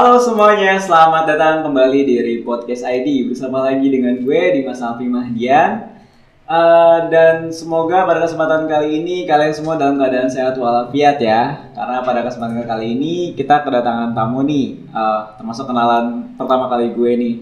Halo semuanya, selamat datang kembali di Repodcast ID bersama lagi dengan gue Dimas Alfi Mahdian. Eh, dan semoga pada kesempatan kali ini kalian semua dalam keadaan sehat walafiat ya. Karena pada kesempatan kali ini kita kedatangan tamu nih, eh, termasuk kenalan pertama kali gue nih,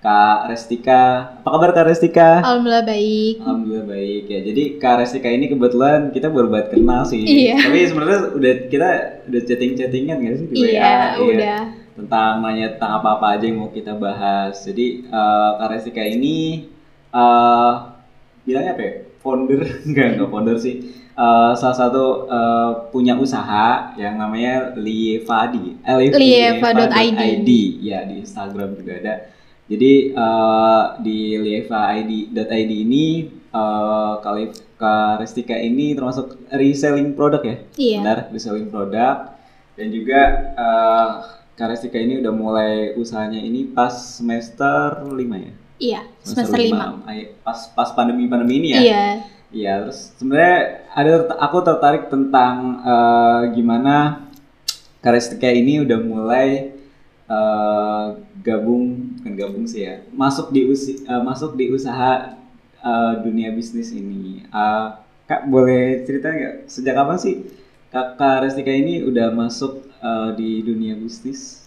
Kak Restika. Apa kabar Kak Restika? Alhamdulillah baik. Alhamdulillah baik ya. Jadi Kak Restika ini kebetulan kita baru buat kenal sih. Iya. Tapi sebenarnya udah kita udah chatting-chattingan gak sih di WA? Iya, udah. Tentang nanya tentang apa-apa aja yang mau kita bahas. Jadi eh, Kak Restika ini eh bilangnya apa ya? Founder enggak enggak founder sih. Eh, salah satu eh, punya usaha yang namanya Lievadi. Eh, Lieva- Lieva.id. Ya, di Instagram juga ada. Jadi eh, di lieva.id ini eh kali Kak Restika ini termasuk reselling produk ya? Iya. Benar, reselling produk. Dan juga eh Kak Restika ini udah mulai usahanya ini pas semester 5 ya? Iya, semester lima. Ay- Pas pas pandemi-pandemi ini ya? Iya. Iya, terus sebenarnya ada aku tertarik tentang eh, gimana Karistika ini udah mulai eh, gabung, bukan gabung sih ya, masuk di usi, eh, masuk di usaha eh, dunia bisnis ini. Eh, Kak boleh cerita nggak sejak kapan sih Kak Karistika ini udah masuk eh, di dunia bisnis?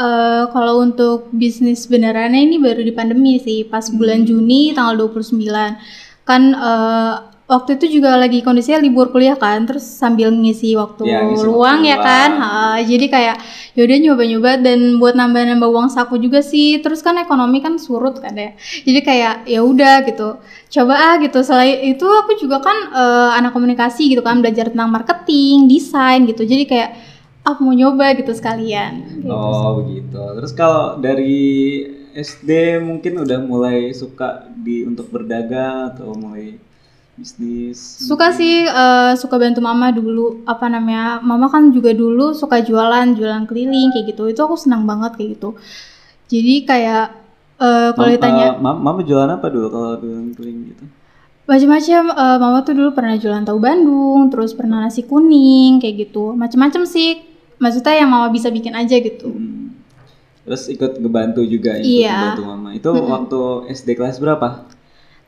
Eh, kalau untuk bisnis benerannya ini baru di pandemi sih, pas bulan Juni tanggal 29. Kan eh, waktu itu juga lagi kondisinya libur kuliah kan, terus sambil ngisi waktu Iya, ngisi luang waktu ya kan. Ha, jadi kayak yaudah nyoba-nyoba dan buat nambah-nambah uang saku juga sih. Terus kan ekonomi kan surut kan ya. Jadi kayak ya udah gitu. Coba ah gitu. Selain itu aku juga kan eh, anak komunikasi gitu kan, belajar tentang marketing, desain gitu. Jadi kayak ah mau nyoba gitu sekalian. Gitu Oh begitu. Terus kalau dari SD mungkin udah mulai suka di untuk berdagang atau mulai bisnis? Suka sih eh, suka bantu mama dulu apa namanya mama kan juga dulu suka jualan jualan keliling kayak gitu itu aku senang banget kayak gitu jadi kayak eh, kalau ditanya eh, mam- mama jualan apa dulu kalau jualan keliling gitu? macam-macam eh, mama tuh dulu pernah jualan tahu Bandung terus pernah nasi kuning kayak gitu macam-macam sih maksudnya yang mama bisa bikin aja gitu Hmm. Terus ikut ngebantu juga, ikut Iya. ngebantu mama. Itu waktu SD kelas berapa?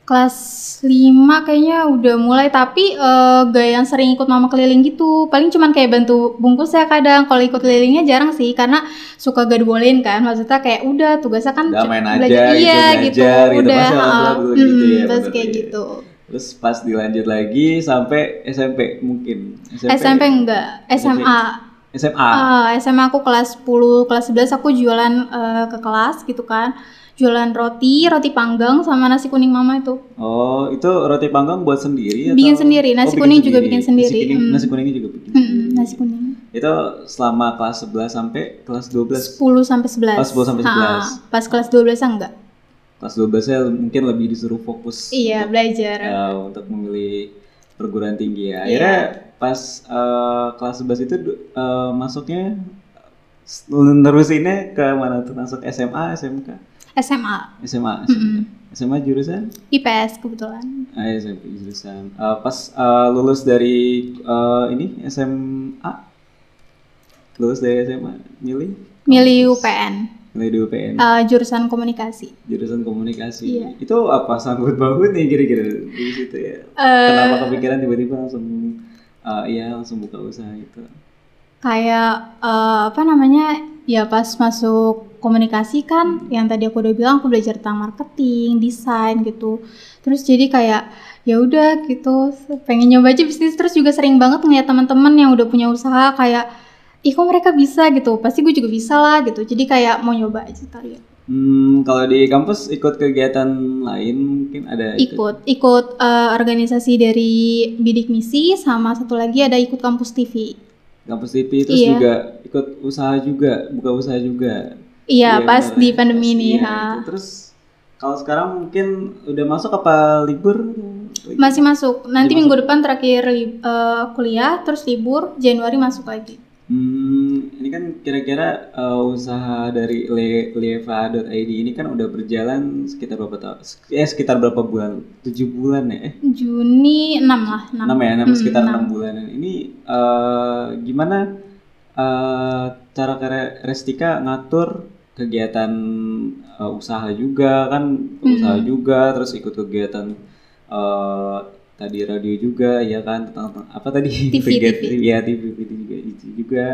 kelas 5 kayaknya udah mulai tapi eh, gak yang sering ikut mama keliling gitu paling cuman kayak bantu bungkus ya kadang kalau ikut kelilingnya jarang sih karena suka gak dibolehin kan maksudnya kayak udah tugasnya kan Udah main aja belajar gitu, iya belajar gitu, gitu. udah dulu gitu mm, ya, terus bener, kayak iya. gitu Terus pas dilanjut lagi sampai SMP mungkin. SMP enggak SMA SMA. Ah, SMA aku kelas 10 kelas 11 aku jualan eh, ke kelas gitu kan jualan roti roti panggang sama nasi kuning mama itu Oh, itu roti panggang buat sendiri atau? Bikin sendiri, nasi bikin kuning juga bikin sendiri, Nasi kuning, hmm. nasi kuningnya juga bikin. Mm-mm, sendiri. nasi kuning Itu selama kelas 11 sampai kelas 12. 10 sampai 11. Oh, 10 sampai 11. Ha, pas kelas 12 enggak. Kelas 12 nya mungkin lebih disuruh fokus Iya, belajar. ya, untuk memilih perguruan tinggi ya. Iya. Akhirnya pas eh, kelas 11 itu eh, masuknya nerusinnya ke mana tuh? Masuk SMA, SMK? SMA, SMA. Mm-mm. SMA jurusan? IPS kebetulan. Ah, SMP jurusan. Eh, pas eh, lulus dari eh, ini SMA, lulus dari SMA, milih? Milih UPN, Milih di UPN, eh, jurusan komunikasi. jurusan komunikasi. Iya. Itu apa sangkut banget nih kira-kira di situ ya? Eh, Kenapa kepikiran tiba-tiba langsung, eh, iya langsung buka usaha itu? kayak eh, apa namanya? Ya pas masuk komunikasi kan, yang tadi aku udah bilang aku belajar tentang marketing, desain gitu. Terus jadi kayak ya udah gitu, pengen nyoba aja bisnis terus juga sering banget ngeliat teman-teman yang udah punya usaha kayak ih kok mereka bisa gitu, pasti gue juga bisa lah gitu. Jadi kayak mau nyoba aja kali ya. Hmm, kalau di kampus ikut kegiatan lain mungkin ada ikut ikut eh, organisasi dari bidik misi sama satu lagi ada ikut kampus TV kampus TV terus Iya. juga ikut usaha juga, buka usaha juga. iya pas bener di ya. pandemi Pas- ini itu. Terus kalau sekarang mungkin udah masuk apa libur? masih masuk nanti Masih minggu depan terakhir li- eh, kuliah terus libur Januari masuk lagi Hmm, ini kan kira-kira uh, usaha dari Le Lieva.id ini kan udah berjalan sekitar berapa tahun? Eh sekitar berapa bulan? Tujuh bulan ya? Eh, Juni 6 lah 6, enam ya, enam Hmm, sekitar enam. enam bulanan. Ini uh, gimana eh, cara Kak Restika ngatur kegiatan eh, usaha juga kan usaha juga terus ikut kegiatan eh, tadi radio juga ya kan tentang, tentang- apa tadi TV, Kegiatan- TV. ya TV, TV juga juga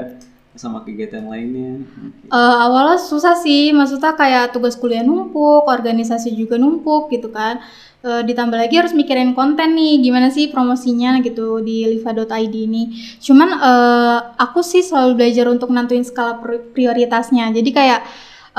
sama kegiatan lainnya Eh, awalnya susah sih, maksudnya kayak tugas kuliah numpuk, organisasi juga numpuk gitu kan. Eh, ditambah lagi harus mikirin konten nih, gimana sih promosinya gitu di liva.id ini. Cuman eh, aku sih selalu belajar untuk nentuin skala pri- prioritasnya. Jadi kayak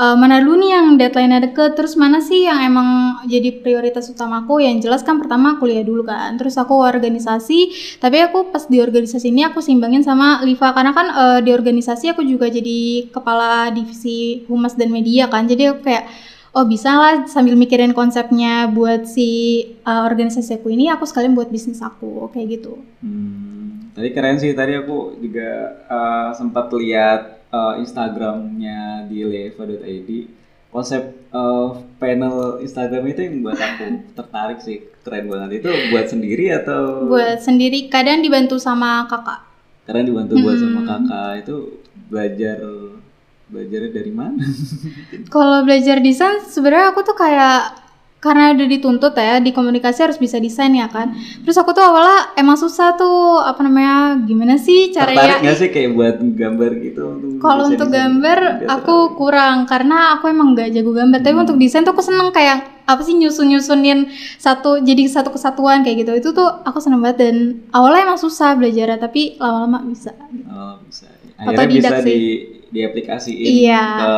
eh, mana dulu nih yang deadline-nya deket, terus mana sih yang emang jadi prioritas utamaku? Yang jelas kan pertama kuliah dulu kan, terus aku organisasi, tapi aku pas di organisasi ini aku seimbangin sama Liva. Karena kan eh, di organisasi aku juga jadi kepala divisi humas dan media kan. Jadi aku kayak oh bisa lah sambil mikirin konsepnya buat si eh, organisasi aku ini aku sekalian buat bisnis aku. Kayak gitu. Hmm, tadi keren sih. Tadi aku juga eh, sempat lihat eh, Instagramnya di leva.id. Konsep eh, panel Instagram itu yang buat aku tertarik sih. Keren banget. Itu buat sendiri atau buat sendiri kadang dibantu sama kakak karena dibantu buat sama Hmm. kakak itu belajar belajarnya dari mana? kalau belajar desain sebenarnya aku tuh kayak karena udah dituntut ya di komunikasi harus bisa desain ya kan terus aku tuh awalnya emang susah tuh apa namanya gimana sih Tertarik caranya nggak sih kayak buat gambar gitu? Kalau untuk gambar aku kurang karena aku emang nggak jago gambar. Tapi Hmm. untuk desain tuh aku seneng kayak apa sih nyusun-nyusunin satu jadi satu kesatuan kayak gitu. Itu tuh aku seneng banget dan awalnya emang susah belajar tapi lama-lama bisa. Oh, bisa. Akhirnya Otodidak bisa sih. di diaplikasiin Iya. ke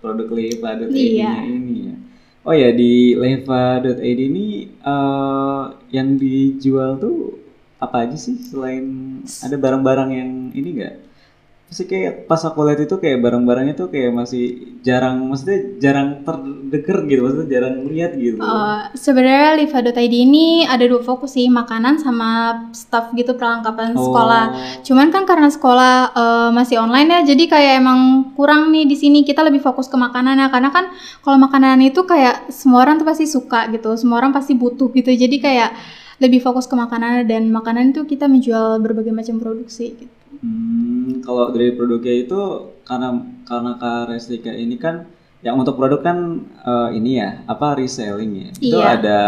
produk leva.id Iya. ini ya. Oh ya di leva.id ini eh, yang dijual tuh apa aja sih selain ada barang-barang yang ini enggak? Masih kayak pas aku lihat itu kayak barang-barangnya tuh kayak masih jarang, maksudnya jarang terdengar gitu, maksudnya jarang lihat gitu. Uh, Sebenarnya Liva.id ini ada dua fokus sih makanan sama staff gitu perlengkapan Oh. sekolah. Cuman kan karena sekolah uh, masih online ya, jadi kayak emang kurang nih di sini kita lebih fokus ke makanannya karena kan kalau makanan itu kayak semua orang tuh pasti suka gitu, semua orang pasti butuh gitu. Jadi kayak lebih fokus ke makanan dan makanan itu kita menjual berbagai macam produksi gitu. Hmm, kalau dari produknya itu karena karena Kak Restika ini kan yang untuk produk kan eh, ini ya apa reselling ya. Itu Iya. ada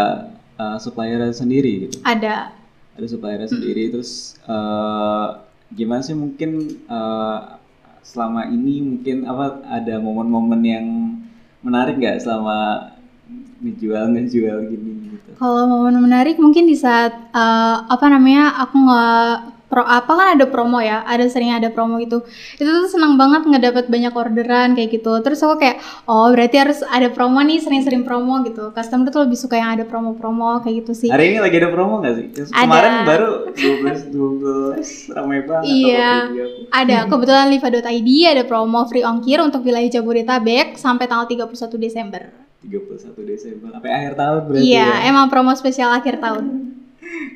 eh, supplier sendiri gitu. Ada. Ada supplier sendiri terus eh, gimana sih mungkin eh, selama ini mungkin apa ada momen-momen yang menarik nggak selama ngejual ngejual gini gitu? Kalau momen menarik mungkin di saat eh, apa namanya aku nggak pro apa kan ada promo ya, ada sering ada promo gitu. Itu tuh senang banget ngedapat banyak orderan kayak gitu. Terus aku kayak oh berarti harus ada promo nih, sering-sering promo gitu. Customer tuh lebih suka yang ada promo-promo kayak gitu sih. hari ini lagi ada promo nggak sih Ada. kemarin baru 12 12 ramai banget Iya. Ada kebetulan liva.id ada promo free ongkir untuk wilayah Jabodetabek sampai tanggal 31 Desember. 31 Desember sampai akhir tahun berarti Iya, ya. emang promo spesial akhir tahun.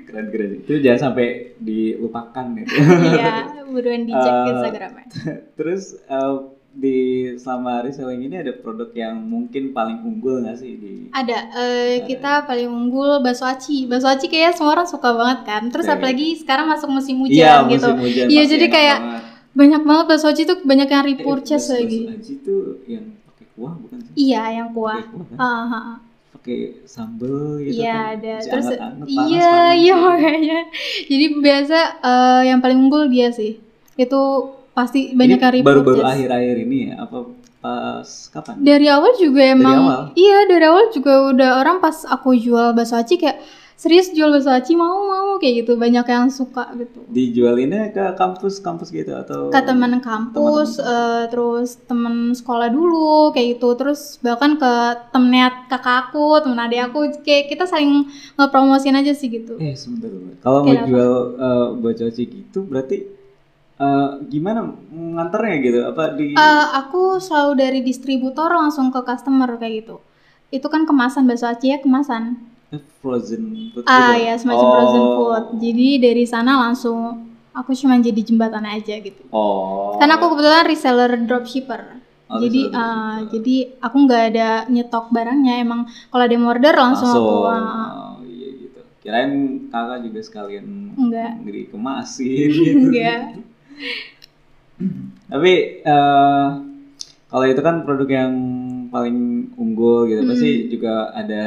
Keren keren. Itu jangan sampai dilupakan gitu. iya, buruan dicek Eh, Instagramnya. Terus eh, di selama reselling ini ada produk yang mungkin paling unggul nggak sih di Ada, eh, kita paling unggul bakso aci. Bakso aci kayaknya semua orang suka banget kan. Terus Iya. apalagi sekarang masuk musim hujan Iya, gitu. musim hujan Iya, pasti jadi kayak banget. banyak banget bakso aci tuh banyak yang Eh, repurchase bakso- lagi. bakso aci tuh yang pakai kuah bukan sih? Iya, yang kuah. Kuah kan? Ah, ah. Pakai sambel gitu Iya kan. ada. Masih Terus iya iya gitu. makanya. Jadi biasa eh, yang paling unggul dia sih. Itu pasti banyak repurchase. baru-baru akhir-akhir ini ya apa pas kapan? Dari awal juga emang awal? iya dari awal juga udah orang pas aku jual bakso aci kayak serius jual bakso aci mau mau kayak gitu. Banyak yang suka gitu. Dijualinnya ke kampus-kampus gitu atau ke teman kampus eh, terus temen sekolah dulu kayak gitu. Terus bahkan ke temennya kakak aku temen adik aku kayak kita saling ngepromosin aja sih gitu. Eh sebentar. Kalau mau jual uh, gitu berarti eh, gimana nganternya gitu? Apa di Eh, aku selalu dari distributor langsung ke customer kayak gitu. Itu kan kemasan bakso aci ya kemasan frozen food ah gitu? ya semacam Oh. frozen food jadi dari sana langsung aku cuma jadi jembatan aja gitu Oh. karena aku kebetulan reseller dropshipper Oh, jadi reseller dropshipper. jadi aku nggak ada nyetok barangnya emang kalau ada yang order langsung, aku langsung. ah, Oh, iya gitu. Kirain kakak juga sekalian Enggak. dikemasin gitu. enggak Tapi eh, kalau itu kan produk yang paling unggul gitu, pasti Hmm. juga ada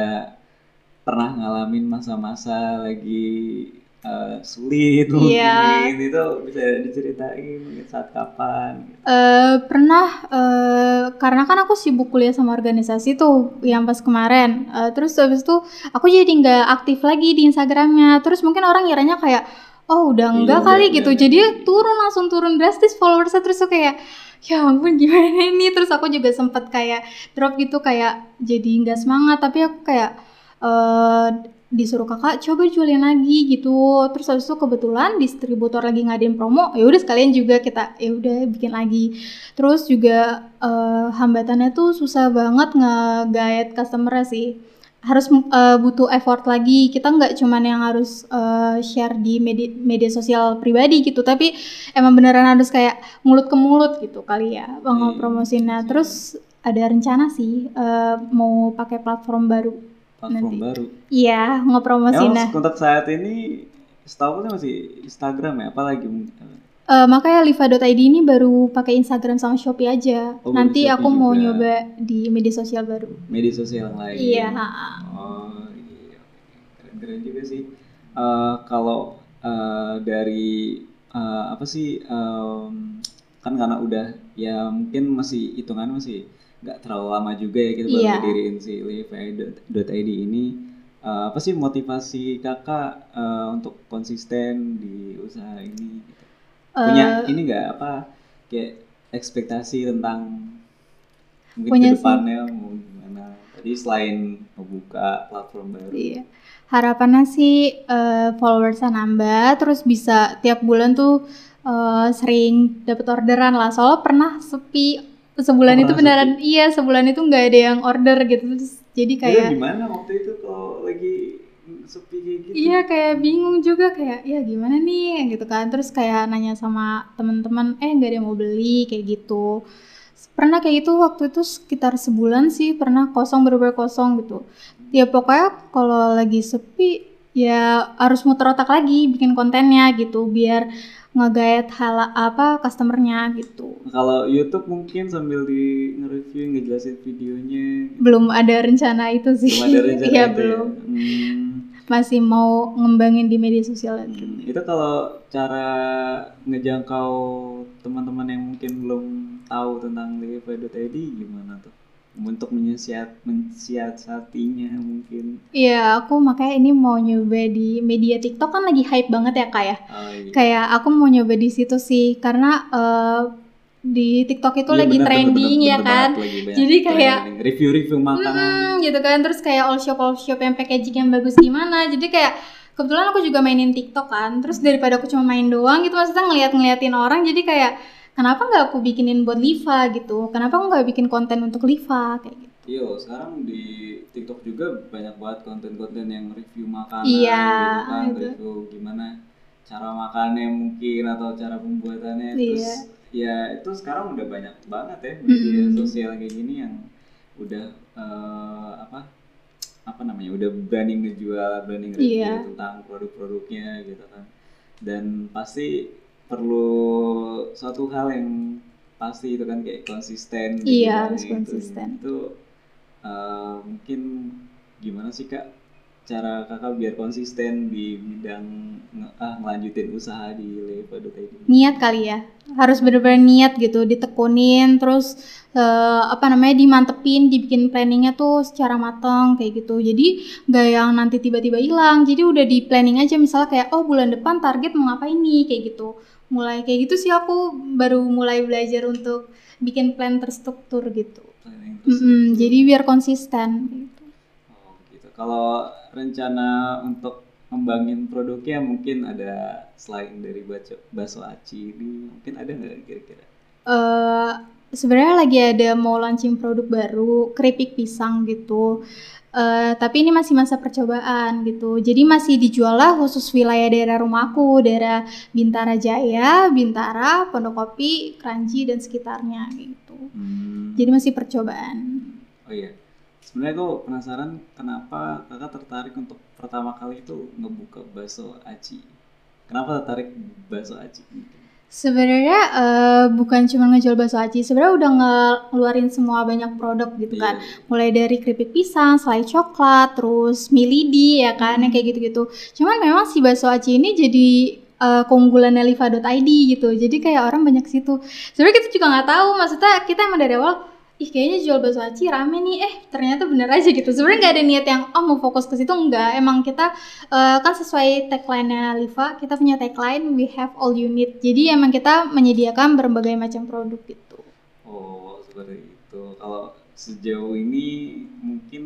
pernah ngalamin masa-masa lagi eh, sulit Iya. mungkin itu bisa diceritain mungkin saat kapan? Gitu. Eh, pernah eh, karena kan aku sibuk kuliah sama organisasi tuh yang pas kemarin. Eh, terus habis itu aku jadi nggak aktif lagi di Instagramnya. Terus mungkin orang ngiranya kayak oh udah Iya, enggak udah- kali udah gitu. enggak jadi turun langsung turun drastis followersnya. Terus aku kayak ya ampun gimana ini? Terus aku juga sempet kayak drop gitu kayak jadi nggak semangat. Tapi aku kayak eh disuruh kakak coba jualin lagi gitu. Terus habis itu kebetulan distributor lagi ngadain promo ya udah sekalian juga kita ya udah bikin lagi. Terus juga eh, hambatannya tuh susah banget nge-guide customer sih. Harus eh, butuh effort lagi. Kita nggak cuman yang harus eh, share di media, media sosial pribadi gitu tapi emang beneran harus kayak mulut ke mulut gitu kali ya Hmm, promosinya iya. terus ada rencana sih eh, mau pakai platform baru platform Nanti. baru. iya ngepromosiinnya Emang untuk saat ini setahu masih Instagram ya, apalagi Eh, makanya liva.id ini baru pakai Instagram sama Shopee aja. Oh, Nanti Shopee aku mau juga. nyoba di media sosial baru. media sosial yang lain. Iya. Oh iya, keren-keren juga sih. Eh, kalau eh, dari eh, apa sih em, kan karena udah ya mungkin masih hitungan masih nggak terlalu lama juga ya kita baru Iya. ngediriin si live.id ini. Eh, apa sih motivasi kakak eh, untuk konsisten di usaha ini? Gitu? Punya Eh, ini nggak apa kayak ekspektasi tentang mungkin Punya sih. ke depannya mau gimana? Tadi selain membuka platform baru. Iya. Harapannya sih eh, followersnya nambah, terus bisa tiap bulan tuh eh, sering dapat orderan lah. Soalnya pernah sepi sebulan itu beneran iya sebulan itu nggak ada yang order gitu terus jadi Kayak kayak gimana waktu itu kalau lagi sepi kayak gitu? Iya kayak bingung juga kayak ya gimana nih? Gitu kan terus kayak nanya sama teman-teman eh nggak ada yang mau beli kayak gitu. Pernah kayak gitu waktu itu sekitar sebulan sih pernah kosong bener-bener kosong gitu. Ya pokoknya kalau lagi sepi ya harus muter otak lagi bikin kontennya gitu biar nge-guide hal apa customernya gitu Kalau YouTube mungkin sambil di nge-review ngejelasin videonya. belum ada rencana itu sih Belum ada rencana iya itu ya? belum Hmm. masih mau ngembangin di media sosial lagi Hmm, Itu kalau cara ngejangkau teman-teman yang mungkin belum tahu tentang live.id gimana tuh? Untuk menyiasat mensiasatinya mungkin. Iya, aku makanya ini mau nyoba di media TikTok kan lagi hype banget ya kak ya. Oh, iya. Kayak aku mau nyoba di situ sih karena eh, di TikTok itu Iya, lagi bener, trending bener, ya bener kan. banget, lagi Jadi kayak review-review makanan. Hmm, gitu kan. Terus kayak all shop all shop yang packaging yang bagus gimana. Jadi kayak kebetulan aku juga mainin TikTok kan. Terus daripada aku cuma main doang gitu maksudnya ngeliat-ngeliatin orang jadi kayak kenapa nggak aku bikinin buat Liva gitu? Kenapa aku nggak bikin konten untuk Liva kayak gitu? Iya, sekarang di TikTok juga banyak banget konten-konten yang review makanan Iya, gitu kan, itu. review gimana cara makannya mungkin atau cara pembuatannya. Iya. Terus ya itu sekarang udah banyak banget ya media Mm-mm. sosial kayak gini yang udah eh, apa apa namanya udah berani ngejual, berani review Iya. tentang produk-produknya gitu kan. Dan pasti perlu suatu hal yang pasti itu kan kayak konsisten. gitu Iya, kan, harus gitu. konsisten. Itu eh, mungkin gimana sih kak cara kakak biar konsisten di bidang ah ngelanjutin usaha di Lepa.id? niat kali ya harus bener-bener niat gitu ditekunin terus eh, apa namanya dimantepin dibikin planningnya tuh secara matang kayak gitu jadi nggak yang nanti tiba-tiba hilang jadi udah di planning aja misalnya kayak oh bulan depan target mau ngapain nih kayak gitu mulai kayak gitu sih aku baru mulai belajar untuk bikin plan terstruktur gitu terus Mm-mm, jadi biar konsisten gitu. Oh gitu. Kalau rencana untuk ngembangin produknya mungkin ada selain dari baco, bakso aci ini mungkin ada nggak kira-kira? eh sebenarnya lagi ada mau launching produk baru keripik pisang gitu Eh, tapi ini masih masa percobaan gitu jadi masih dijual lah khusus wilayah daerah rumahku daerah Bintara Jaya Bintara Pondok Kopi Kranji dan sekitarnya gitu Hmm. jadi masih percobaan Oh iya. Sebenarnya gue penasaran kenapa kakak tertarik untuk pertama kali itu ngebuka bakso aci. Kenapa tertarik bakso aci? Sebenarnya eh, bukan cuma ngejual bakso aci, sebenarnya udah ngeluarin semua banyak produk gitu kan. Iya. Mulai dari keripik pisang, selai coklat, terus milidi ya kan, yang kayak gitu-gitu. Cuman memang si bakso aci ini jadi eh, keunggulannya liva.id gitu. Jadi kayak orang banyak situ. Sebenarnya kita juga nggak tahu, maksudnya kita emang dari awal ih kayaknya jual bakso aci rame nih. Eh ternyata bener aja gitu. Sebenarnya nggak ada niat yang oh mau fokus ke situ. Enggak emang kita eh, kan sesuai tagline-nya Liva kita punya tagline we have all you need. Jadi emang kita menyediakan berbagai macam produk gitu. Oh, seperti itu. Kalau sejauh ini mungkin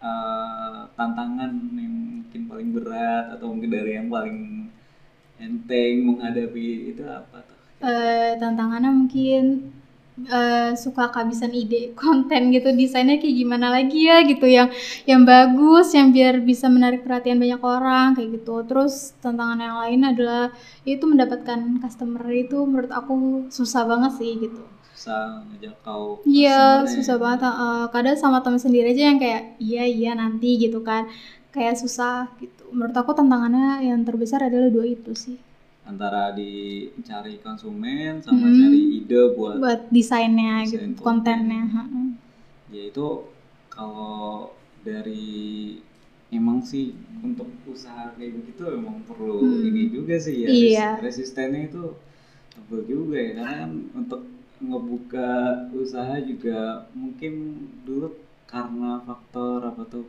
eh, tantangan yang mungkin paling berat atau mungkin dari yang paling enteng menghadapi itu apa tuh? Eh, tantangannya mungkin eh, suka kehabisan ide konten gitu desainnya kayak gimana lagi ya gitu yang yang bagus yang biar bisa menarik perhatian banyak orang kayak gitu terus tantangan yang lain adalah itu mendapatkan customer itu menurut aku susah banget sih gitu Susah ngejangkau Iya, susah banget. eh, kadang sama temen sendiri aja yang kayak iya iya nanti gitu kan. Kayak susah gitu. Menurut aku tantangannya yang terbesar adalah dua itu sih. Antara dicari konsumen sama Hmm. cari ide buat Buat desainnya Desain gitu, konten. kontennya. heeh. ya itu kalau dari emang sih untuk usaha kayak begitu emang perlu Hmm. ini juga sih ya Iya. res- resistennya itu tebel juga ya karena kan untuk ngebuka usaha juga mungkin dulu karena faktor apa tuh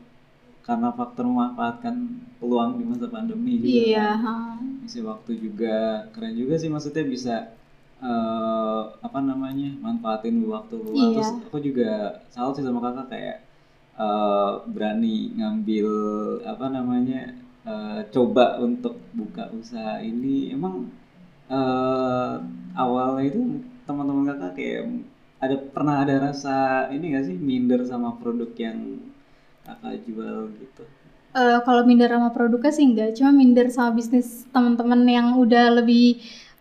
karena faktor memanfaatkan peluang di masa pandemi juga. Iya, kan isi waktu juga. Keren juga sih maksudnya bisa eh, apa namanya manfaatin waktu luang. Iya. terus aku juga salut sih sama kakak kayak eh, berani ngambil apa namanya eh, coba untuk buka usaha ini. Emang eh, awalnya itu teman-teman kakak kayak ada pernah ada rasa ini gak sih minder sama produk yang kakak jual gitu Eh, kalau minder sama produknya sih enggak, cuma minder sama bisnis teman-teman yang udah lebih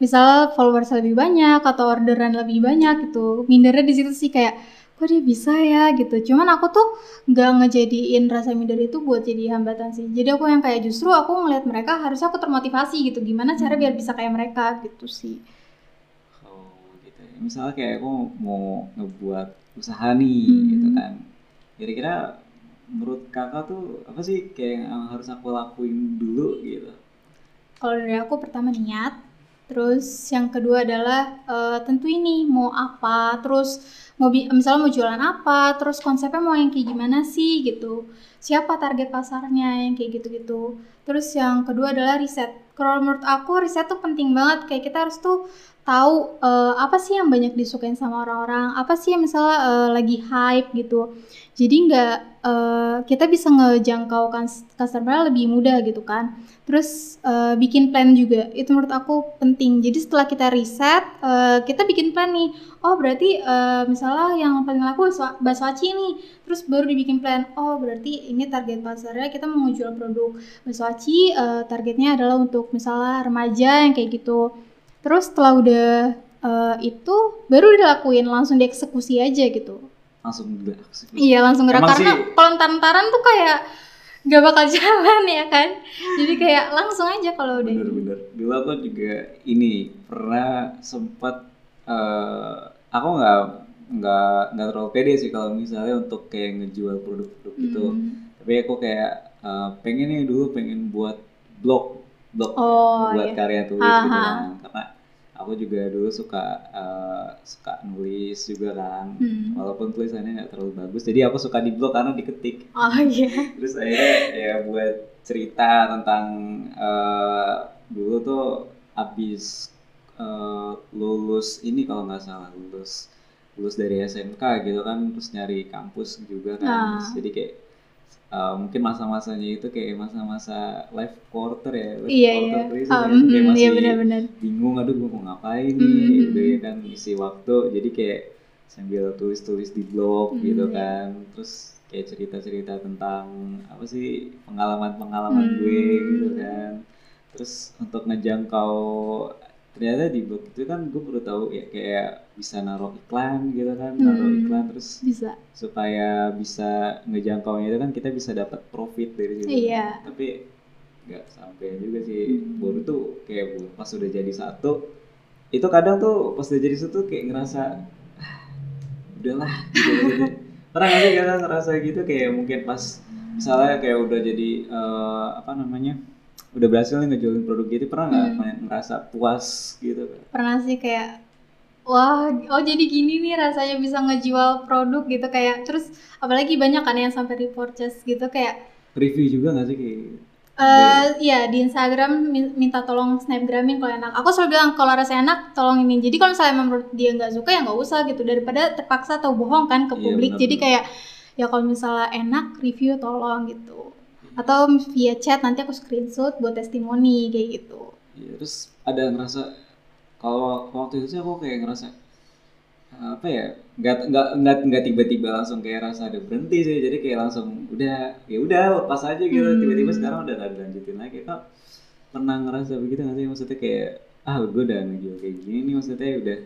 misal followers lebih banyak atau orderan lebih banyak gitu. Mindernya di situ sih kayak kok dia bisa ya gitu. Cuman aku tuh nggak ngejadiin rasa minder itu buat jadi hambatan sih. Jadi aku yang kayak justru aku ngeliat mereka harusnya aku termotivasi gitu. Gimana cara biar bisa kayak mereka gitu sih. Oh gitu ya. Misalnya kayak aku mau ngebuat usaha nih Hmm. gitu kan. Kira-kira menurut kakak tuh apa sih kayak yang harus aku lakuin dulu gitu? Kalau dari aku pertama niat, terus yang kedua adalah eh, tentu ini mau apa, terus mau misalnya mau jualan apa, terus konsepnya mau yang kayak gimana sih gitu. Siapa target pasarnya yang kayak gitu-gitu. Terus yang kedua adalah riset. Kalau menurut aku riset tuh penting banget. Kayak kita harus tuh tahu eh, apa sih yang banyak disukain sama orang-orang, apa sih yang misalnya eh, lagi hype gitu. Jadi nggak eh, kita bisa ngejangkau customer lebih mudah gitu kan. Terus eh, bikin plan juga itu menurut aku penting. Jadi setelah kita riset, eh, kita bikin plan nih. Oh berarti eh, misalnya yang paling laku bakso aci nih. Terus baru dibikin plan. Oh berarti ini target pasarnya kita mau jual produk bakso aci. eh, targetnya adalah untuk misalnya remaja yang kayak gitu. Terus setelah udah eh, itu baru dilakuin langsung dieksekusi aja gitu. Langsung eksekusi. Iya langsung gerak Emang karena sih- kalau ntar-ntaran tuh kayak gak bakal jalan ya kan. Jadi kayak langsung aja kalau udah. Bener-bener. Dulu aku juga ini pernah sempat eh, aku nggak nggak nggak terlalu pede sih kalau misalnya untuk kayak ngejual produk-produk gitu. Hmm. Tapi aku kayak eh, pengen nih dulu pengen buat blog blog ya, Oh, buat iya. karya tulis gitu Aha. kan. Karena aku juga dulu suka eh, suka nulis juga kan. Hmm. Walaupun tulisannya nggak terlalu bagus, jadi aku suka di blog karena diketik. Oh iya. Terus akhirnya ya buat cerita tentang eh, dulu tuh abis eh, lulus ini kalau nggak salah lulus lulus dari SMK gitu kan terus nyari kampus juga kan. Terus jadi kayak eh, mungkin masa-masanya itu kayak masa-masa life quarter ya life Iya quarter iya. crisis Ah, ya. Kayak mm, masih Iya benar-benar. bingung aduh gue mau ngapain nih hmm, udah ya hmm. kan isi waktu jadi kayak sambil tulis-tulis di blog Hmm, gitu iya. kan terus kayak cerita-cerita tentang apa sih pengalaman-pengalaman Hmm. gue gitu kan terus untuk ngejangkau ternyata di blog itu kan gue baru tahu ya kayak bisa naruh iklan gitu kan naruh Hmm. iklan terus Bisa. supaya bisa ngejangkaunya itu kan kita bisa dapat profit dari situ Iya. tapi nggak sampai juga sih Hmm. baru tuh kayak pas udah jadi satu itu kadang tuh pas udah jadi situ kayak ngerasa "Ah, udahlah gitu, gitu. pernah nggak sih kadang ngerasa gitu kayak mungkin pas misalnya kayak udah jadi eh, apa namanya udah berhasil nih ngejualin produk gitu pernah nggak Hmm. merasa puas gitu pernah sih kayak wah oh jadi gini nih rasanya bisa ngejual produk gitu kayak terus apalagi banyak kan yang sampai repurchase gitu kayak review juga nggak sih kayak eh iya di Instagram min- minta tolong snapgramin kalau enak. Aku selalu bilang kalau rasanya enak tolong ini. Jadi kalau misalnya menurut dia nggak suka ya nggak usah gitu. Daripada terpaksa atau bohong kan ke Iya, publik. benar, jadi benar. kayak ya kalau misalnya enak review tolong gitu. Atau via chat nanti aku screenshot buat testimoni kayak gitu. Ya, terus ada ngerasa kalau waktu itu sih aku kayak ngerasa apa ya nggak nggak nggak nggak tiba-tiba langsung kayak rasa ada berhenti sih. Jadi kayak langsung udah ya udah lepas aja gitu. Hmm. tiba-tiba sekarang udah nggak dilanjutin lagi. Kok pernah ngerasa begitu nggak sih? Maksudnya kayak ah gue udah ngejual kayak gini nih. Maksudnya udah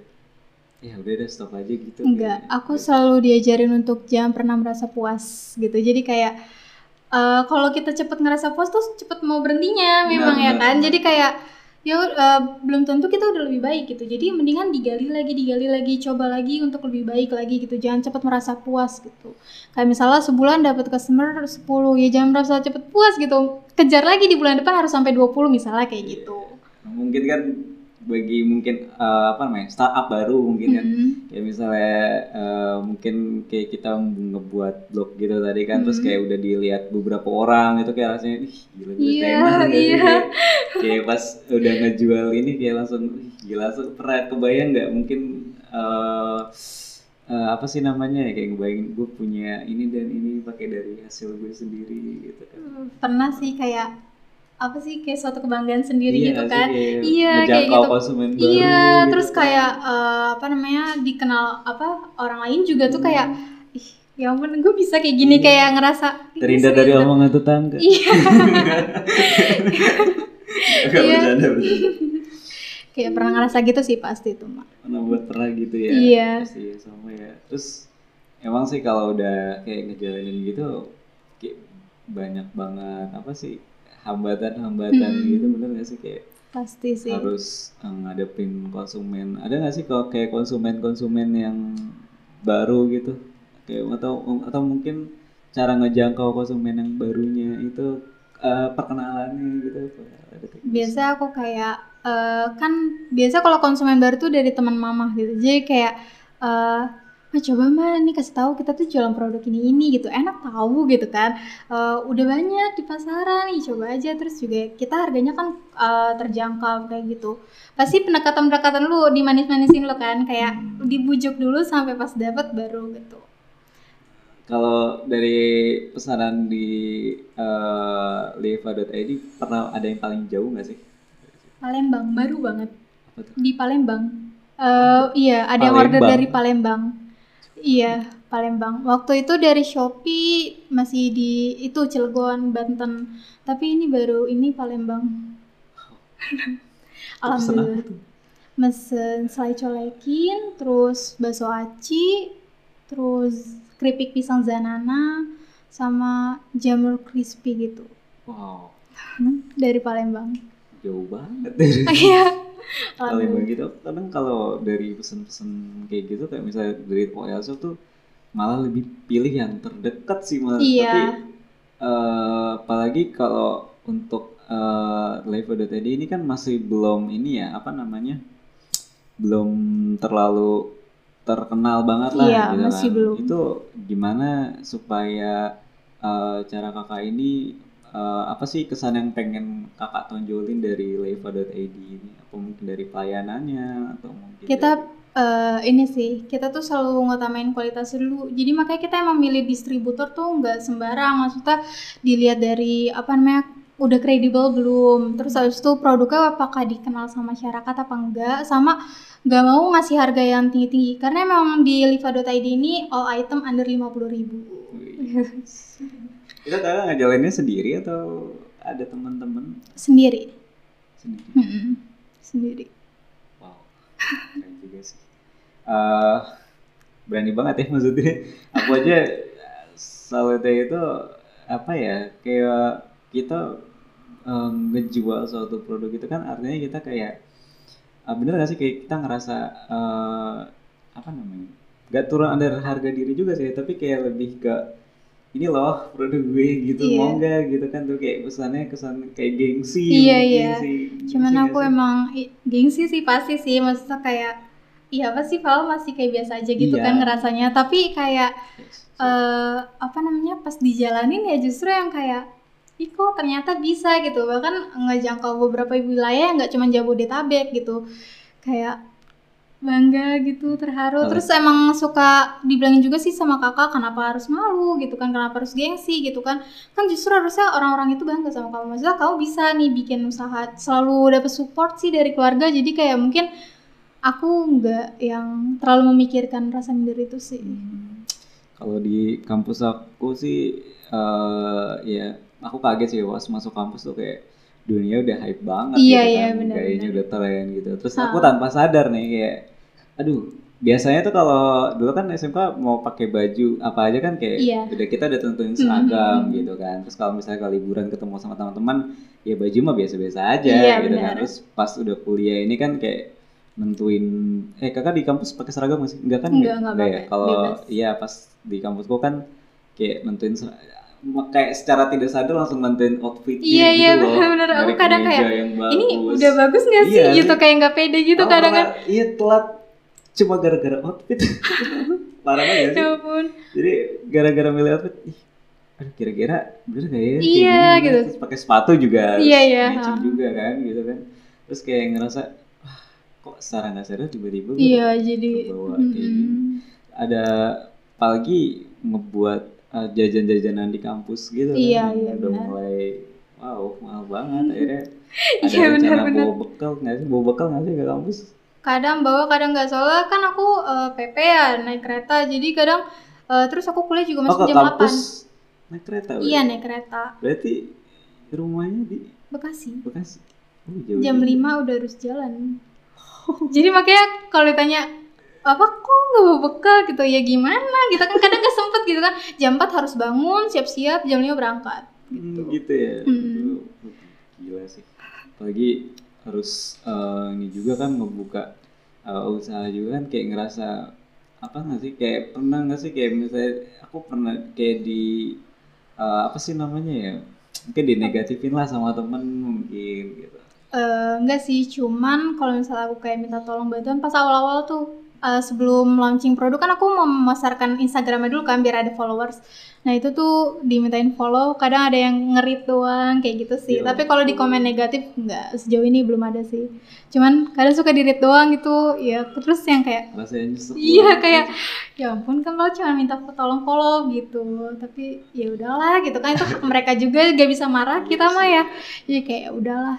ya udah udah stop aja gitu. Enggak, Kayak- aku selalu diajarin untuk jangan pernah merasa puas gitu. Jadi kayak eh, kalau kita cepet ngerasa puas tuh cepet mau berhentinya memang ya benar, kan. Jadi kayak ya eh, belum tentu kita udah lebih baik gitu. Jadi mendingan digali lagi, digali lagi, coba lagi untuk lebih baik lagi gitu. Jangan cepet merasa puas gitu. Kayak misalnya sebulan dapat customer 10, ya jangan merasa cepet puas gitu. Kejar lagi di bulan depan harus sampai 20 misalnya kayak gitu. mungkin kan bagi mungkin eh, apa namanya startup baru mungkin kan Mm-mm. kayak misalnya eh, mungkin kayak kita ngebuat blog gitu tadi kan terus Hmm. kayak udah dilihat beberapa orang itu kayak rasanya ih gila gila nggak sih?" iya. kayak, kayak pas udah ngejual ini kayak langsung "Ih, gila langsung pernah kebayang nggak mungkin eh eh, apa sih namanya ya kayak ngebayangin gue punya ini dan ini pakai dari hasil gue sendiri gitu kan pernah sih kayak apa sih kayak suatu kebanggaan sendiri Iya gitu nggak sih? kan Kayak iya kayak gitu konsumen baru iya gitu terus kan. kayak eh, apa namanya dikenal apa orang lain juga tuh kayak ih ya ampun gue bisa kayak gini Iya. kayak ngerasa "Ih, terhindar bisa dari gitu." omongan tetangga iya Iya. kayak pernah ngerasa gitu sih pasti tuh mak pernah buat pernah gitu ya Iya. pasti ya, sama ya terus emang sih kalau udah kayak ngejalanin gitu kayak banyak banget apa sih hambatan-hambatan Hmm. gitu bener gak sih? Kayak pasti sih. harus eh, ngadepin konsumen. Ada nggak sih kalau kayak konsumen-konsumen yang baru gitu? Kayak atau atau mungkin cara ngejangkau konsumen yang barunya itu eh, perkenalannya gitu gitu? biasa aku kayak eh, kan biasa kalau konsumen baru tuh dari teman mama gitu. Jadi kayak eh "Ma, coba mah nih kasih tahu kita tuh jualan produk ini ini gitu. Enak tahu gitu kan. Eh, udah banyak di pasaran nih coba aja. Terus juga kita harganya kan eh, terjangkau kayak gitu. Pasti pendekatan pendekatan lu dimanis-manisin lo kan. Kayak dibujuk dulu sampai pas dapat baru gitu. Kalau dari pesanan di eh, leva.id pernah ada yang paling jauh nggak sih? Palembang baru banget. Apa tuh? di Palembang. Eh iya ada yang order Palembang. dari Palembang iya Palembang. Waktu itu dari Shopee masih di itu Cilegon Banten. Tapi ini baru ini Palembang. Alhamdulillah. mesen selai colekin terus bakso aci terus keripik pisang zanana sama jamur crispy gitu. Wow, dari Palembang. Jauh banget. Iya Palembang Alhamdulillah. gitu. Kadang kalau dari pesen-pesen kayak gitu kayak misalnya dari OL Shop tuh malah lebih pilih yang terdekat sih malah. Iya. Tapi eh, apalagi kalau untuk eh, Live.id ini kan masih belum ini ya apa namanya belum terlalu terkenal banget lah Iya, gitu masih kan. belum. Itu gimana supaya eh, cara kakak ini eh, apa sih kesan yang pengen kakak tonjolin dari Leva.id ini? Apa mungkin dari pelayanannya atau mungkin kita dari- eh, ini sih kita tuh selalu ngutamain kualitas dulu. Jadi makanya kita emang milih distributor tuh nggak sembarang. Maksudnya dilihat dari apa namanya udah kredibel belum? Terus habis itu produknya apakah dikenal sama masyarakat apa enggak? Sama nggak mau ngasih harga yang tinggi-tinggi. Karena emang di liva.id ini all item under 50.000 ribu. Wih. Itu kakak ngejalaninnya sendiri atau ada teman-teman sendiri sendiri? Mm-mm. sendiri Wow, keren juga sih. Eh, berani banget ya maksudnya. Aku aja salutnya itu apa ya kayak kita em, ngejual suatu produk itu kan artinya kita kayak ah, bener gak sih kayak kita ngerasa eh, apa namanya gak turun ada harga diri juga sih tapi kayak lebih ke ini loh produk gue gitu Iya. mau nggak gitu kan tuh kayak kesannya kesan kayak gengsi Iya, mungkin iya. sih. Cuman Gengsi aku emang gengsi sih pasti sih maksudnya kayak iya apa sih Val masih kayak biasa aja gitu Iya. kan ngerasanya tapi kayak Yes. eh apa namanya pas dijalanin ya justru yang kayak ih kok ternyata bisa gitu bahkan ngejangkau beberapa wilayah nggak cuma Jabodetabek gitu kayak bangga gitu terharu. Oh. terus emang suka dibilangin juga sih sama kakak kenapa harus malu gitu kan kenapa harus gengsi gitu kan. Kan justru harusnya orang-orang itu bangga sama kamu. Maksudnya kamu bisa nih bikin usaha selalu dapet support sih dari keluarga. Jadi kayak mungkin aku nggak yang terlalu memikirkan rasa minder itu sih. Kalau di kampus aku sih eh ya aku kaget sih pas masuk kampus tuh kayak dunia udah hype banget Iya, gitu iya, kan, benar, kayaknya udah tren gitu. Terus Ha. aku tanpa sadar nih kayak aduh biasanya tuh kalau dulu kan SMK mau pakai baju apa aja kan kayak Iya. udah kita udah tentuin Mhm, seragam mhm. gitu kan. Terus kalau misalnya kalau liburan ketemu sama teman-teman ya baju mah biasa-biasa aja Iya, gitu kan. benar. Terus pas udah kuliah ini kan kayak nentuin eh kakak di kampus pakai seragam nggak sih? Enggak kan? Enggak, enggak ya? pakai, Kalau iya pas di kampusku kan kayak nentuin kayak secara tidak sadar langsung nentuin outfit Iya, iya, bener-bener. Aku kadang kayak, ini udah bagus nggak sih? Iya, gitu sih. kayak nggak pede gitu Aku kadang kan. iya telat. Cuma gara-gara outfit. Parah banget sih? Ya ampun. Jadi gara-gara milih outfit ih aduh kira-kira bener gak ya? Iya, gitu. terus pakai sepatu juga Iya, iya, matching juga kan gitu kan. Terus kayak ngerasa wah kok secara nggak sadar tiba-tiba iya jadi gini. mm-mm. ada apalagi ngebuat uh, jajan-jajanan di kampus gitu kan. Iya, yang iya, udah benar. mulai wow mahal banget. Akhirnya ada Iya, rencana benar-benar. bawa bekal nggak sih? Bawa bekal nggak sih ke kampus? Kadang bawa kadang nggak. Soalnya kan aku eh, PP ya naik kereta. Jadi kadang eh, terus aku kuliah juga oh masuk ke jam kampus naik kereta 8 berarti? iya naik kereta. Berarti rumahnya di Bekasi. Bekasi? Oh, jauh jam. 5 udah harus jalan. Jadi makanya kalau ditanya apa kok nggak bawa bekal? Gitu. Ya gimana? Kita kan kadang nggak sempet gitu kan. Jam 4 harus bangun siap-siap jam 5 berangkat. Hmm, gitu. ya? Hmm. Gila sih. Apalagi harus eh, ini juga kan ngebuka eh, usaha juga kan kayak ngerasa apa nggak sih kayak pernah nggak sih kayak misalnya aku pernah kayak di eh, apa sih namanya ya mungkin dinegatifin lah sama temen mungkin gitu. Eh, enggak sih, cuman kalau misalnya aku kayak minta tolong bantuan pas awal-awal tuh eh, sebelum launching produk kan aku memasarkan Instagramnya dulu kan biar ada followers. Nah itu tuh dimintain follow, kadang ada yang ngerit doang kayak gitu sih. Ya Tapi kalau di komen negatif enggak sejauh ini belum ada sih. Cuman kadang suka di read doang gitu, ya terus yang kayak Iya kayak ya ampun kan lo cuma minta tolong follow gitu tapi ya udahlah gitu kan itu mereka juga gak bisa marah kita mah ya ya kayak "Ya udahlah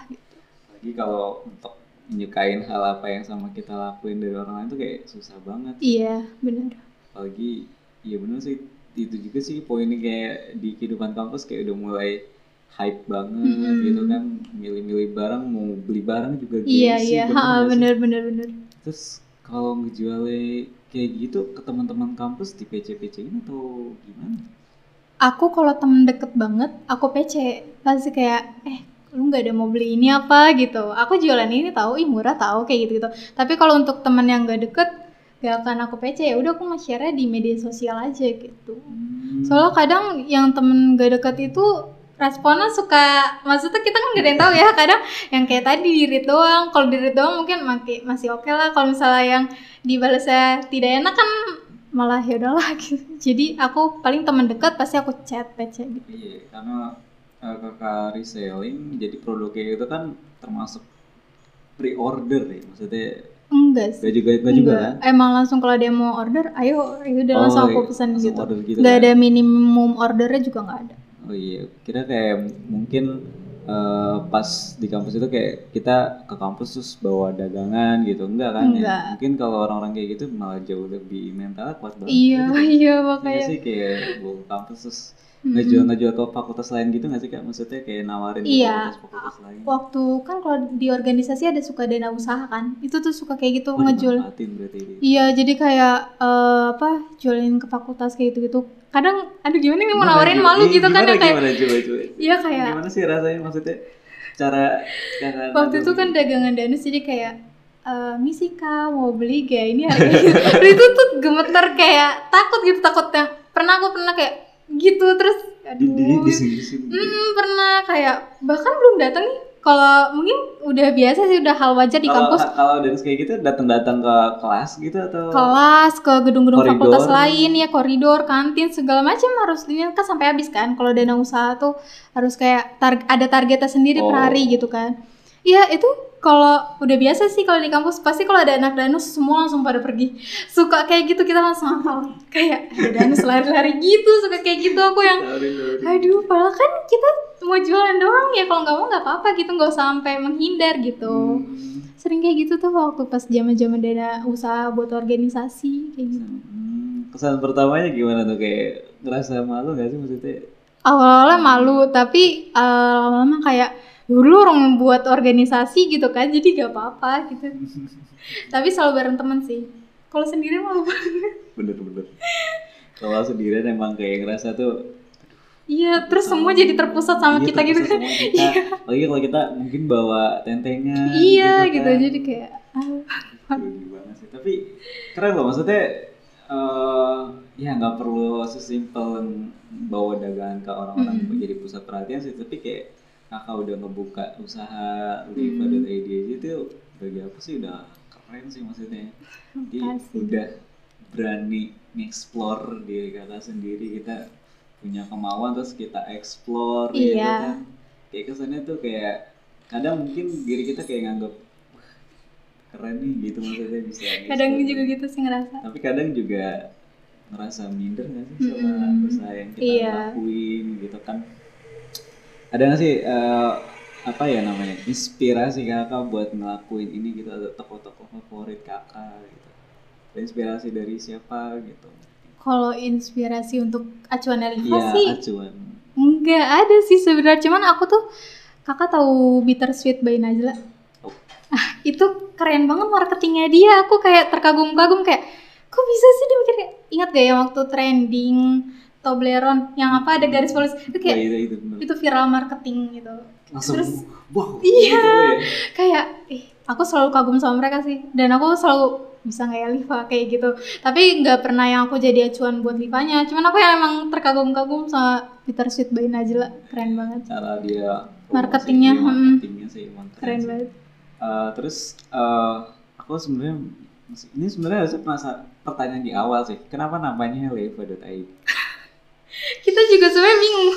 lagi kalau untuk menyukain hal apa yang sama kita lakuin dari orang lain tuh kayak susah banget iya benar apalagi iya bener sih itu juga sih poinnya kayak di kehidupan kampus kayak udah mulai hype banget Mm-mm. gitu kan milih-milih barang mau beli barang juga iya gengsi, iya sih? bener bener bener terus kalau ngejualnya kayak gitu ke teman-teman kampus di PC-PC-in atau gimana? aku kalau temen deket banget aku PC pasti kayak eh lu nggak ada mau beli ini apa? gitu. Aku jualan ini tahu ih murah tahu kayak gitu gitu tapi kalau untuk temen yang gak deket gak akan aku PC ya udah aku nge-share di media sosial aja gitu. Hmm. Soalnya kadang yang temen gak deket itu responnya suka maksudnya kita kan gak ada yang tahu ya kadang yang kayak tadi di read doang. Kalau di read doang mungkin maki- masih oke lah. Kalau misalnya yang dibalasnya tidak enak kan malah ya udahlah gitu. Jadi aku paling temen deket pasti aku chat PC gitu. Iya, karena uh, kakak reselling jadi produknya itu kan termasuk pre-order ya maksudnya enggak sih gak juga gak juga kan? emang langsung kalau ada yang mau order ayo ya udah Oh, langsung aku iya, pesan langsung gitu order gitu nggak kan? ada minimum ordernya juga nggak ada Oh iya, kira kayak mungkin eh, pas di kampus itu kayak kita ke kampus terus bawa dagangan gitu, enggak kan? Enggak. Ya? Mungkin kalau orang-orang kayak gitu malah jauh lebih mental kuat banget. iya iya Iya makanya sih kayak bawa ke kampus terus Mm-mm. ngejual ngejual ke fakultas lain gitu nggak sih kak? Maksudnya kayak nawarin Iya. fakultas-fakultas lain. waktu kan kalau di organisasi ada suka dana usaha kan itu tuh suka kayak gitu Oh, ngejual berarti iya jadi kayak eh, apa jualin ke fakultas kayak gitu gitu kadang aduh gimana nih mau Gimana, nawarin malu gitu kan gimana, kayak gimana coba coba. iya kayak Gimana sih rasanya maksudnya cara cara waktu itu kan dagangan danus jadi kayak "Eh, misi kak mau beli gak ini harganya itu tuh gemeter kayak takut gitu takut yang pernah aku pernah kayak gitu terus di di aduh. di sini di sini. Mm, pernah kayak bahkan belum datang nih. Kalau mungkin udah biasa sih udah hal wajar di Kalau kampus. kalau dance kayak gitu datang-datang ke kelas gitu atau? Kelas ke gedung-gedung fakultas lain ya koridor kantin segala macam harus ini kan sampai habis kan kalau dana usaha tuh harus kayak tar- ada targetnya sendiri per Oh. hari gitu kan Iya itu kalau udah biasa sih kalau di kampus. Pasti kalau ada anak danus semua langsung pada pergi. Suka kayak gitu kita langsung hafal. Kayak ada danus lari-lari gitu suka kayak gitu. Aku yang aduh padahal kan kita mau jualan doang ya. Kalau nggak mau nggak apa-apa. Gitu nggak usah sampai menghindar gitu. Hmm. sering kayak gitu tuh waktu pas zaman zaman dana usaha buat organisasi kayak gitu. Hmm, kesan pertamanya gimana tuh? Kayak ngerasa malu gak sih maksudnya? awal-awalnya malu tapi eh, lama-lama kayak dulu orang buat organisasi gitu kan jadi gak apa-apa gitu tapi selalu bareng temen sih kalau sendiri malu banget Bener-bener. Kalau sendirian emang kayak ngerasa tuh iya terus semua jadi terpusat sama iya, kita gitu kan kita. Apalagi kalau kita mungkin bawa tentengan. iya gitu, kan. jadi kayak ah, Rugi banget sih. Tapi keren loh maksudnya eh ya nggak perlu sesimpel bawa dagangan ke orang-orang Mm. menjadi pusat perhatian sih. Tapi kayak kakak udah ngebuka usaha Mm. liva.id aja itu bagi aku sih udah keren sih maksudnya. Jadi udah berani nge-explore diri kakak sendiri kita punya kemauan terus kita explore gitu Iya. kan. Kayak kesannya tuh kayak kadang mungkin diri kita kayak nganggap "Wah, keren nih gitu maksudnya bisa kadang nge-explore." juga gitu sih ngerasa tapi kadang juga ngerasa minder nggak sih sama Mm-mm. usaha yang kita Iya. lakuin gitu kan ada nggak sih eh, apa ya namanya inspirasi kakak buat ngelakuin ini gitu ada tokoh-tokoh favorit kakak gitu? Inspirasi dari siapa gitu? Kalau inspirasi untuk acuan Alifa iya sih acuan. Enggak ada sih sebenarnya. Cuman aku tuh kakak tahu Bittersweet by Najla? Oh. ah itu keren banget marketingnya dia. Aku kayak terkagum-kagum kayak kok bisa sih? Dia mikir kayak ingat gak ya waktu trending Toblerone yang apa ada garis polis itu kayak itu itu bener. itu viral marketing gitu langsung terus- wow Iya. gitu ya. kayak eh aku selalu kagum sama mereka sih dan aku selalu bisa nggak ya Liva kayak gitu tapi nggak pernah yang aku jadi acuan buat Livanya cuman aku yang emang terkagum-kagum sama Bittersweet by Najla keren banget cara dia Marketingnya, promosi, hmm. marketingnya sih emang keren sih. banget Eh, terus eh, aku sebenarnya ini sebenarnya harusnya penasaran pertanyaan di awal sih kenapa namanya leva.id kita juga sebenarnya bingung.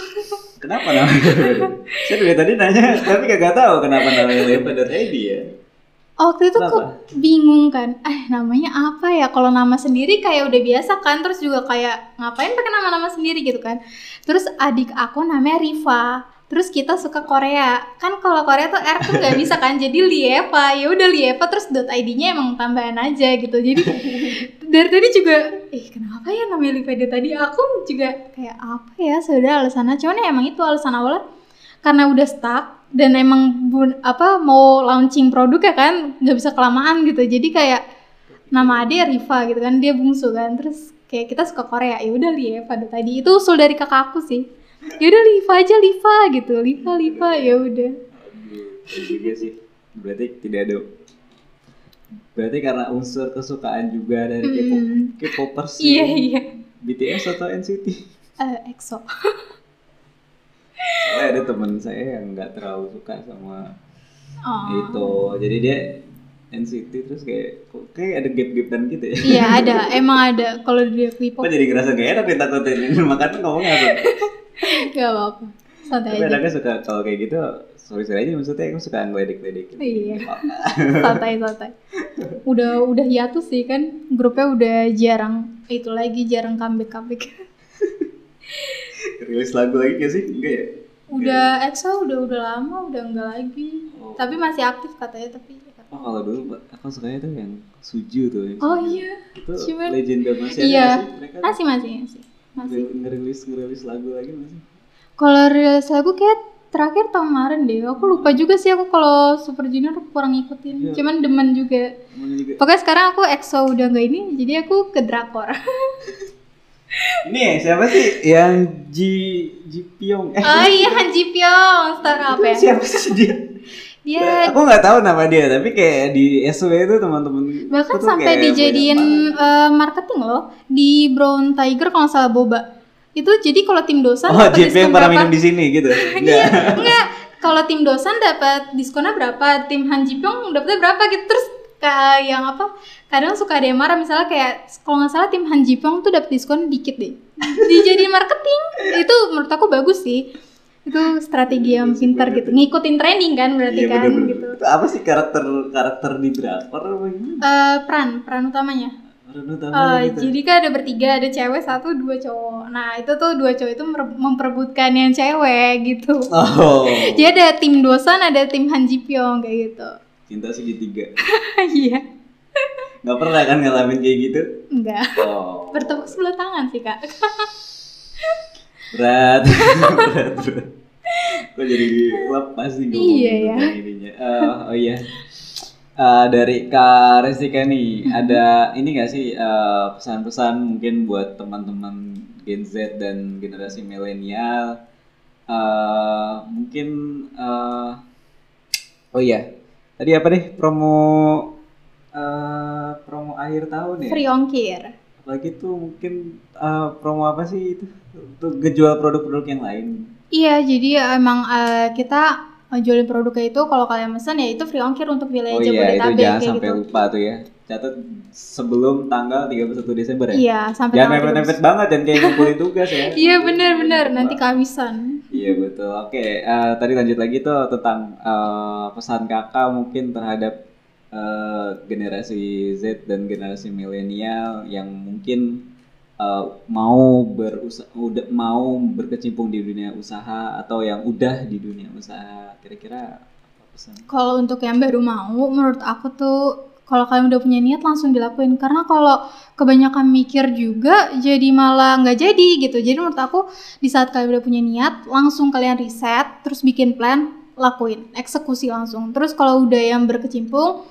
Kenapa namanya? Saya dari tadi nanya tapi kagak tahu kenapa namanya leva.id ya. Waktu itu Kenapa? bingung kan. Eh namanya apa ya? Kalau nama sendiri kayak udah biasa kan terus juga kayak ngapain pakai nama-nama sendiri gitu kan. Terus adik aku namanya Riva terus kita suka Korea. Kan kalau Korea tuh R tuh nggak bisa kan jadi Lieva ya udah Lieva terus .id-nya emang tambahan aja gitu. Jadi dari tadi juga eh kenapa ya namanya Liva tadi? Aku juga kayak apa ya? Sudah alasannya cuman ya emang itu alasan awalnya. Karena udah stuck dan emang bun, apa mau launching produk ya kan nggak bisa kelamaan gitu. Jadi kayak nama ade Riva gitu kan dia bungsu kan. Terus kayak kita suka Korea. Ya udah Lieva tadi. Itu usul dari kakak aku sih ya udah Liva aja Liva gitu. Liva Liva ya udah. Iya juga sih. Berarti tidak ada berarti karena unsur kesukaan juga dari K-pop Mm. K-popers iya ini. iya. BTS atau NCT Eh, EXO. Soalnya ada temen saya yang nggak terlalu suka sama oh. itu jadi dia NCT terus kayak kayak ada gap-gapan gitu ya? Iya ada. Emang ada. Kalau dia K-pop kok jadi ngerasa gak enak ya takutin makanya ngomongnya apa? Gak apa-apa. Santai tapi aja. anaknya suka kalau kayak gitu sorry sorry aja maksudnya aku suka ngeledek-ledek gitu. Iya. santai santai. Udah udah hiatus sih kan. Grupnya udah jarang itu lagi jarang comeback comeback rilis lagu lagi gak sih? Enggak ya? Udah EXO udah udah lama udah enggak lagi. Oh. tapi masih aktif katanya tapi oh kalau dulu aku sukanya tuh yang suju tuh yang oh Suju. iya. Itu cuman legenda masih ada iya. nggak mereka masih masih masih masih. Ngeri- ngerilis ngerilis lagu lagi masih kalau rilis lagu kayak terakhir tahun kemarin deh. Aku lupa juga sih aku kalau Super Junior kurang ngikutin. Iya. cuman demen juga. Juga. Pokoknya sekarang aku EXO udah enggak ini jadi aku ke drakor. Ini ya siapa sih? Yang Ji Ji Pyong. Eh oh iya Han Ji Pyong startup itu ya. siapa sih dia dia aku nggak tahu nama dia tapi kayak di SW itu teman-teman bahkan sampai dijadiin eh, marketing loh di Brown Tiger kalau nggak salah boba itu jadi kalau tim dosan oh JP yang pernah minum di sini gitu Iya, enggak. Kalau tim dosan dapat diskonnya berapa? Tim Han Ji Pyong dapatnya berapa gitu. Terus kayak yang apa? Kadang suka ada yang marah misalnya kayak kalau nggak salah tim Han Ji Pyong tuh dapat diskon dikit deh. Dijadiin marketing. Itu menurut aku bagus sih. Itu strategi yang pintar gitu. Ngikutin trending kan berarti Iya, kan gitu. Itu apa sih karakter karakter di drakor? Eh, peran, peran utamanya. Gitu. Jadi kan ada bertiga, ada cewek satu, dua cowok. Nah itu tuh dua cowok itu memperebutkan yang cewek gitu. Oh, Jadi ada tim dosan, ada tim Han Ji Pyong kayak gitu. cinta segitiga. Iya. Gak pernah kan ngalamin kayak gitu? Enggak. Oh, Bertepuk sebelah tangan sih, Kak. berat, berat, berat. Kok jadi lepas sih ngomongin Iya, ya. ininya. Eh, oh iya. Eh, dari Kak Restika nih, ada ini gak sih eh, pesan-pesan mungkin buat teman-teman Gen Z dan generasi milenial? Eh, mungkin eh, oh iya, tadi apa deh promo eh, promo akhir tahun ya? Free ongkir. Apalagi tuh mungkin eh, promo apa sih itu untuk ngejual produk-produk yang lain? Iya, jadi emang eh, kita eh, jualin produknya itu kalau kalian pesan ya itu free ongkir untuk wilayah Oh iya, itu Jabodetabek jangan sampai gitu. lupa tuh ya. Catat sebelum tanggal 31 Desember ya. Iya, sampai Jangan tanggal mepet-mepet 31. banget dan kayak ngumpulin tugas ya. Iya, benar-benar nanti kehabisan. Iya betul. Oke, eh, tadi lanjut lagi tuh tentang eh, pesan kakak mungkin terhadap eh, generasi Z dan generasi milenial yang mungkin eh, mau berusaha, udah mau berkecimpung di dunia usaha atau yang udah di dunia usaha. Kira-kira? Kalau untuk yang baru mau, menurut aku tuh kalau kalian udah punya niat langsung dilakuin karena kalau kebanyakan mikir juga jadi malah nggak jadi gitu jadi menurut aku di saat kalian udah punya niat langsung kalian riset terus bikin plan lakuin eksekusi langsung terus kalau udah yang berkecimpung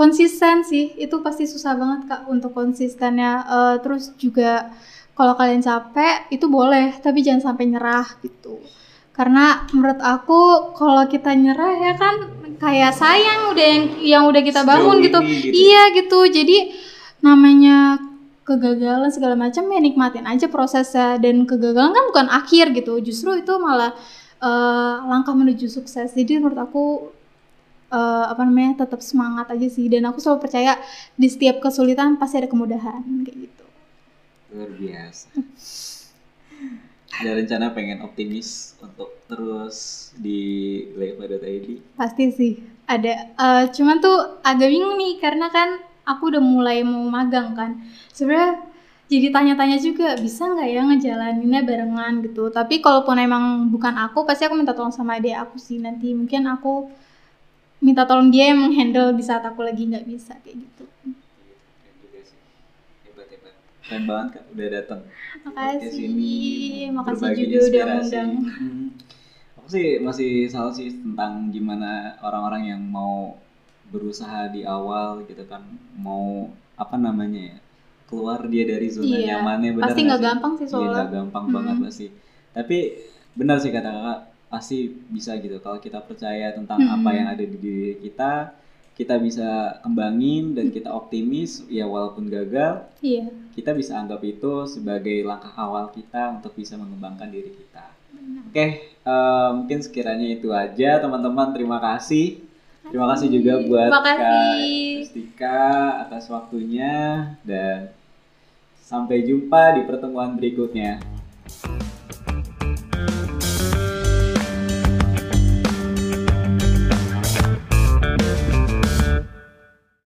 konsisten sih itu pasti susah banget kak untuk konsistennya. Eh, terus juga kalau kalian capek itu boleh tapi jangan sampai nyerah gitu. Karena menurut aku kalau kita nyerah ya kan kayak sayang udah yang yang udah kita bangun gitu. gitu. iya gitu. Jadi namanya kegagalan segala macam ya nikmatin aja prosesnya. Dan kegagalan kan bukan akhir gitu. Justru itu malah eh, langkah menuju sukses. Jadi menurut aku eh, apa namanya tetap semangat aja sih dan aku selalu percaya di setiap kesulitan pasti ada kemudahan kayak gitu Luar biasa. Ada rencana pengen optimis untuk terus di Leva.id? Pasti sih ada. Eh, cuman tuh agak bingung nih karena kan aku udah mulai mau magang kan. Sebenarnya jadi tanya-tanya juga bisa nggak ya ngejalaninnya barengan gitu. Tapi kalaupun emang bukan aku, pasti aku minta tolong sama adik aku sih nanti. Mungkin aku minta tolong dia yang menghandle di saat aku lagi nggak bisa kayak gitu. Hebat hebat. Keren banget kak udah datang. Makasih. ini Makasih juga udah ngundang. Hmm. Aku sih masih salah sih tentang gimana orang-orang yang mau berusaha di awal gitu kan mau apa namanya ya keluar dia dari zona Iya, nyamannya benar pasti nggak gampang sih Iya soalnya. nggak gampang Hmm. banget pasti. Tapi benar sih kata kakak pasti bisa gitu kalau kita percaya tentang Hmm. apa yang ada di diri kita kita bisa kembangin dan kita optimis ya walaupun gagal Iya. kita bisa anggap itu sebagai langkah awal kita untuk bisa mengembangkan diri kita. Oke, eh, mungkin sekiranya itu aja teman-teman. Terima kasih. Terima kasih juga buat Kak. Rustika atas waktunya dan sampai jumpa di pertemuan berikutnya.